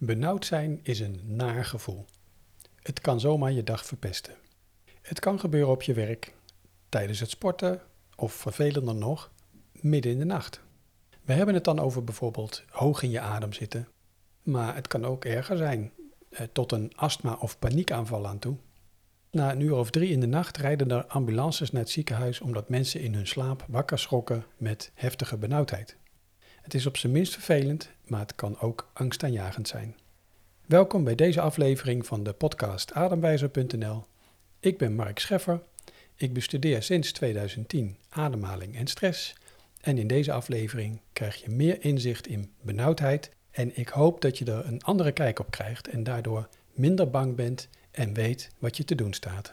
Benauwd zijn is een naar gevoel. Het kan zomaar je dag verpesten. Het kan gebeuren op je werk, tijdens het sporten of vervelender nog, midden in de nacht. We hebben het dan over bijvoorbeeld hoog in je adem zitten, maar het kan ook erger zijn, eh, tot een astma- of paniekaanval aan toe. Na een uur of drie in de nacht rijden er ambulances naar het ziekenhuis omdat mensen in hun slaap wakker schrokken met heftige benauwdheid. Het is op zijn minst vervelend, maar het kan ook angstaanjagend zijn. Welkom bij deze aflevering van de podcast Ademwijzer.nl. Ik ben Mark Scheffer. Ik bestudeer sinds 2010 ademhaling en stress. En in deze aflevering krijg je meer inzicht in benauwdheid. En ik hoop dat je er een andere kijk op krijgt en daardoor minder bang bent en weet wat je te doen staat.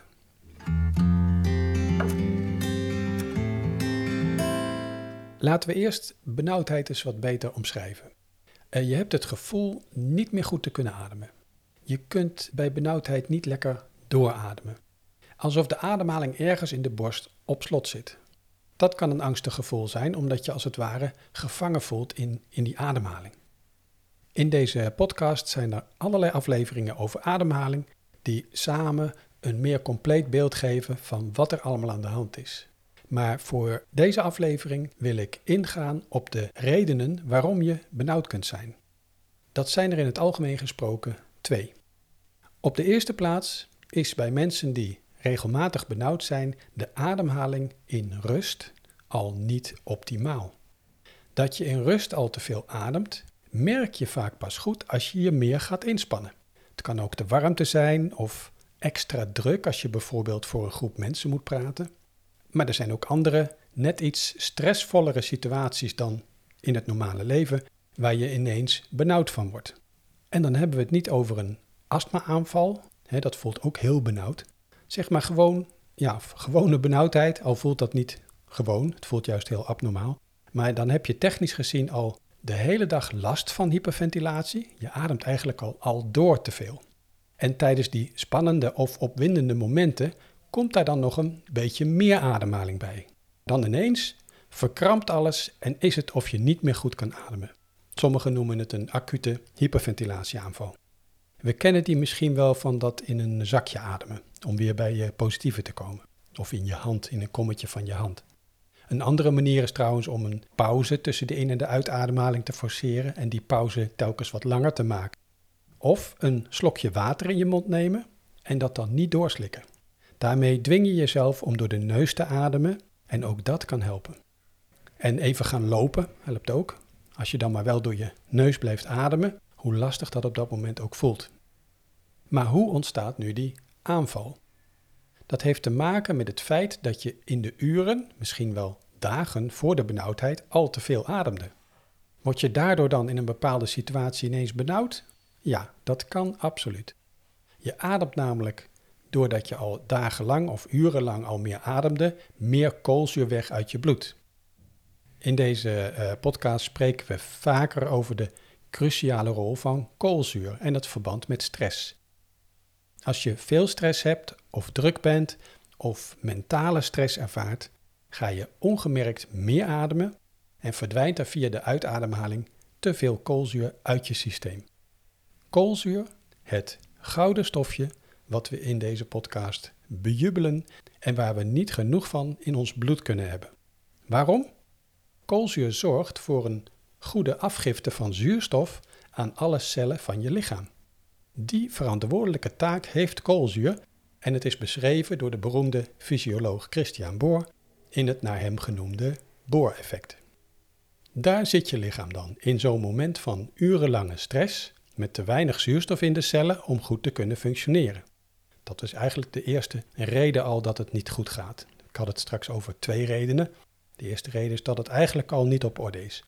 Laten we eerst benauwdheid eens wat beter omschrijven. Uh, je hebt het gevoel niet meer goed te kunnen ademen. Je kunt bij benauwdheid niet lekker doorademen. Alsof de ademhaling ergens in de borst op slot zit. Dat kan een angstig gevoel zijn, omdat je als het ware gevangen voelt in, in die ademhaling. In deze podcast zijn er allerlei afleveringen over ademhaling die samen een meer compleet beeld geven van wat er allemaal aan de hand is. Maar voor deze aflevering wil ik ingaan op de redenen waarom je benauwd kunt zijn. Dat zijn er in het algemeen gesproken twee. Op de eerste plaats is bij mensen die regelmatig benauwd zijn de ademhaling in rust al niet optimaal. Dat je in rust al te veel ademt, merk je vaak pas goed als je je meer gaat inspannen. Het kan ook de warmte zijn of extra druk als je bijvoorbeeld voor een groep mensen moet praten. Maar er zijn ook andere, net iets stressvollere situaties dan in het normale leven, waar je ineens benauwd van wordt. En dan hebben we het niet over een astma-aanval, hè, dat voelt ook heel benauwd. Zeg maar gewoon, ja, gewone benauwdheid, al voelt dat niet gewoon, het voelt juist heel abnormaal. Maar dan heb je technisch gezien al de hele dag last van hyperventilatie. Je ademt eigenlijk al, al door te veel. En tijdens die spannende of opwindende momenten komt daar dan nog een beetje meer ademhaling bij. Dan ineens verkrampt alles en is het of je niet meer goed kan ademen. Sommigen noemen het een acute hyperventilatieaanval. We kennen die misschien wel van dat in een zakje ademen, om weer bij je positieve te komen. Of in je hand, in een kommetje van je hand. Een andere manier is trouwens om een pauze tussen de in- en de uitademhaling te forceren en die pauze telkens wat langer te maken. Of een slokje water in je mond nemen en dat dan niet doorslikken. Daarmee dwing je jezelf om door de neus te ademen en ook dat kan helpen. En even gaan lopen helpt ook. Als je dan maar wel door je neus blijft ademen, hoe lastig dat op dat moment ook voelt. Maar hoe ontstaat nu die aanval? Dat heeft te maken met het feit dat je in de uren, misschien wel dagen voor de benauwdheid, al te veel ademde. Word je daardoor dan in een bepaalde situatie ineens benauwd? Ja, dat kan absoluut. Je ademt namelijk doordat je al dagenlang of urenlang al meer ademde, meer koolzuur weg uit je bloed. In deze uh, podcast spreken we vaker over de cruciale rol van koolzuur en het verband met stress. Als je veel stress hebt of druk bent of mentale stress ervaart, ga je ongemerkt meer ademen en verdwijnt er via de uitademhaling te veel koolzuur uit je systeem. Koolzuur, het gouden stofje wat we in deze podcast bejubelen en waar we niet genoeg van in ons bloed kunnen hebben. Waarom? Koolzuur zorgt voor een goede afgifte van zuurstof aan alle cellen van je lichaam. Die verantwoordelijke taak heeft koolzuur en het is beschreven door de beroemde fysioloog Christian Bohr in het naar hem genoemde Bohr-effect. Daar zit je lichaam dan in zo'n moment van urenlange stress met te weinig zuurstof in de cellen om goed te kunnen functioneren. Dat is eigenlijk de eerste reden al dat het niet goed gaat. Ik had het straks over twee redenen. De eerste reden is dat het eigenlijk al niet op orde is.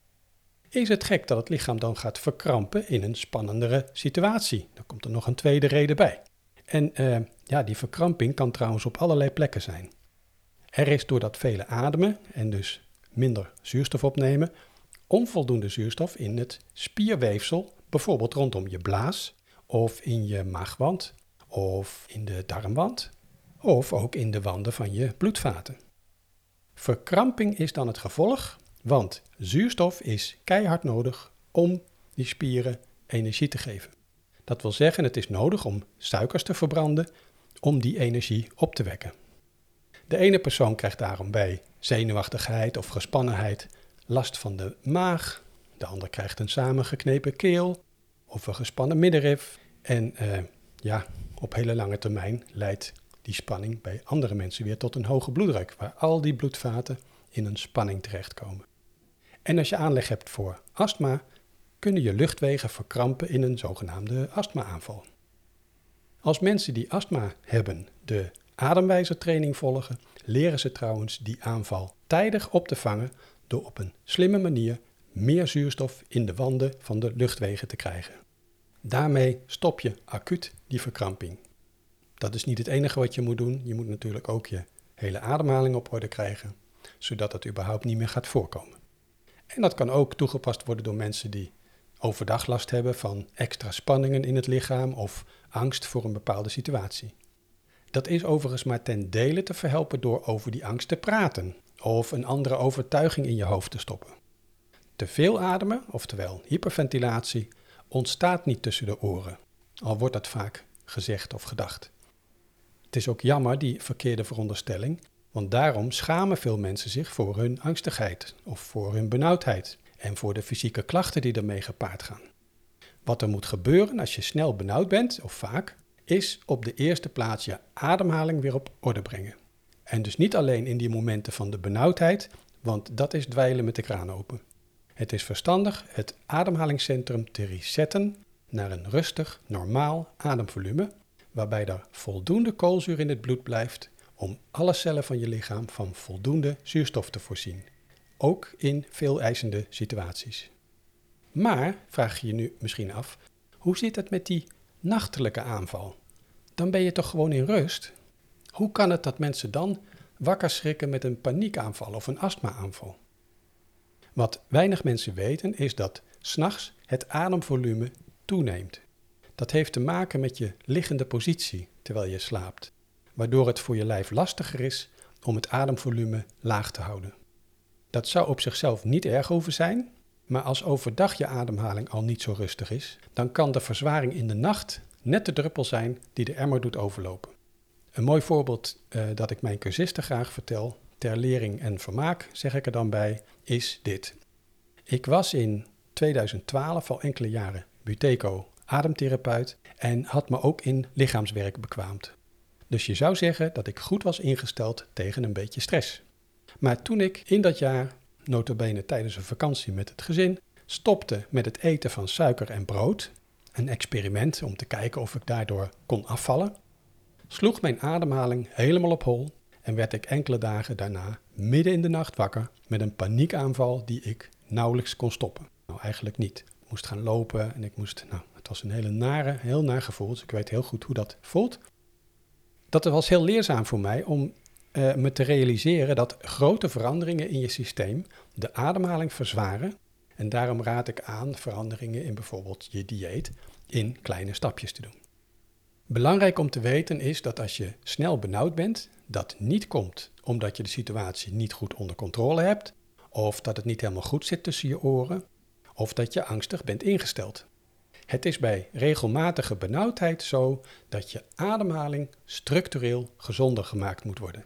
Is het gek dat het lichaam dan gaat verkrampen in een spannendere situatie? Dan komt er nog een tweede reden bij. En uh, ja, die verkramping kan trouwens op allerlei plekken zijn. Er is door dat vele ademen en dus minder zuurstof opnemen, onvoldoende zuurstof in het spierweefsel, bijvoorbeeld rondom je blaas of in je maagwand of in de darmwand of ook in de wanden van je bloedvaten. Verkramping is dan het gevolg, want zuurstof is keihard nodig om die spieren energie te geven. Dat wil zeggen, het is nodig om suikers te verbranden om die energie op te wekken. De ene persoon krijgt daarom bij zenuwachtigheid of gespannenheid last van de maag, de ander krijgt een samengeknepen keel of een gespannen middenrif. En uh, ja, op hele lange termijn leidt die spanning bij andere mensen weer tot een hoge bloeddruk, waar al die bloedvaten in een spanning terechtkomen. En als je aanleg hebt voor astma, kunnen je luchtwegen verkrampen in een zogenaamde astma-aanval. Als mensen die astma hebben de ademwijzertraining volgen, leren ze trouwens die aanval tijdig op te vangen door op een slimme manier meer zuurstof in de wanden van de luchtwegen te krijgen. Daarmee stop je acuut die verkramping. Dat is niet het enige wat je moet doen. Je moet natuurlijk ook je hele ademhaling op orde krijgen, zodat het überhaupt niet meer gaat voorkomen. En dat kan ook toegepast worden door mensen die overdag last hebben van extra spanningen in het lichaam of angst voor een bepaalde situatie. Dat is overigens maar ten dele te verhelpen door over die angst te praten of een andere overtuiging in je hoofd te stoppen. Te veel ademen, oftewel hyperventilatie, ontstaat niet tussen de oren, al wordt dat vaak gezegd of gedacht. Het is ook jammer, die verkeerde veronderstelling, want daarom schamen veel mensen zich voor hun angstigheid of voor hun benauwdheid en voor de fysieke klachten die ermee gepaard gaan. Wat er moet gebeuren als je snel benauwd bent, of vaak, is op de eerste plaats je ademhaling weer op orde brengen. En dus niet alleen in die momenten van de benauwdheid, want dat is dweilen met de kraan open. Het is verstandig het ademhalingscentrum te resetten naar een rustig, normaal ademvolume, waarbij er voldoende koolzuur in het bloed blijft om alle cellen van je lichaam van voldoende zuurstof te voorzien, ook in veel eisende situaties. Maar, vraag je je nu misschien af, hoe zit het met die nachtelijke aanval? Dan ben je toch gewoon in rust? Hoe kan het dat mensen dan wakker schrikken met een paniekaanval of een astmaaanval? Wat weinig mensen weten is dat s'nachts het ademvolume toeneemt. Dat heeft te maken met je liggende positie terwijl je slaapt, waardoor het voor je lijf lastiger is om het ademvolume laag te houden. Dat zou op zichzelf niet erg hoeven zijn, maar als overdag je ademhaling al niet zo rustig is, dan kan de verzwaring in de nacht net de druppel zijn die de emmer doet overlopen. Een mooi voorbeeld uh, dat ik mijn cursisten graag vertel, ter lering en vermaak zeg ik er dan bij, is dit. Ik was in 2012 al enkele jaren Buteco ademtherapeut en had me ook in lichaamswerk bekwaamd. Dus je zou zeggen dat ik goed was ingesteld tegen een beetje stress. Maar toen ik in dat jaar, notabene tijdens een vakantie met het gezin, stopte met het eten van suiker en brood, een experiment om te kijken of ik daardoor kon afvallen, sloeg mijn ademhaling helemaal op hol en werd ik enkele dagen daarna midden in de nacht wakker met een paniekaanval die ik nauwelijks kon stoppen. Nou, eigenlijk niet. Ik moest gaan lopen en ik moest, nou, het was een hele nare, heel naar gevoel, dus ik weet heel goed hoe dat voelt. Dat was heel leerzaam voor mij om uh, me te realiseren dat grote veranderingen in je systeem de ademhaling verzwaren. En daarom raad ik aan veranderingen in bijvoorbeeld je dieet in kleine stapjes te doen. Belangrijk om te weten is dat als je snel benauwd bent, dat niet komt omdat je de situatie niet goed onder controle hebt, of dat het niet helemaal goed zit tussen je oren, of dat je angstig bent ingesteld. Het is bij regelmatige benauwdheid zo dat je ademhaling structureel gezonder gemaakt moet worden.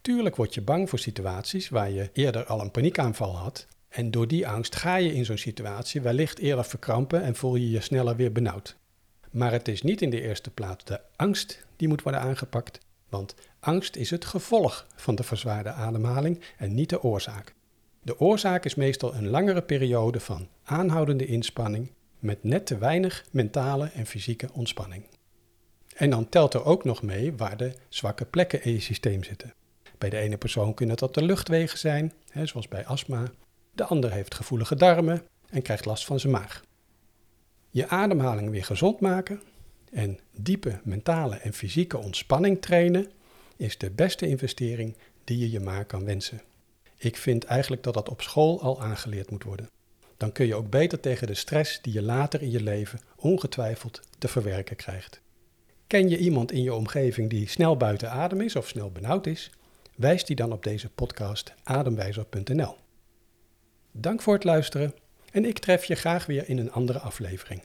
Tuurlijk word je bang voor situaties waar je eerder al een paniekaanval had, en door die angst ga je in zo'n situatie wellicht eerder verkrampen en voel je je sneller weer benauwd. Maar het is niet in de eerste plaats de angst die moet worden aangepakt, want angst is het gevolg van de verzwaarde ademhaling en niet de oorzaak. De oorzaak is meestal een langere periode van aanhoudende inspanning met net te weinig mentale en fysieke ontspanning. En dan telt er ook nog mee waar de zwakke plekken in je systeem zitten. Bij de ene persoon kunnen dat de luchtwegen zijn, hè, zoals bij astma. De ander heeft gevoelige darmen en krijgt last van zijn maag. Je ademhaling weer gezond maken en diepe mentale en fysieke ontspanning trainen is de beste investering die je je maar kan wensen. Ik vind eigenlijk dat dat op school al aangeleerd moet worden. Dan kun je ook beter tegen de stress die je later in je leven ongetwijfeld te verwerken krijgt. Ken je iemand in je omgeving die snel buiten adem is of snel benauwd is? Wijs die dan op deze podcast ademwijzer.nl. Dank voor het luisteren en ik tref je graag weer in een andere aflevering.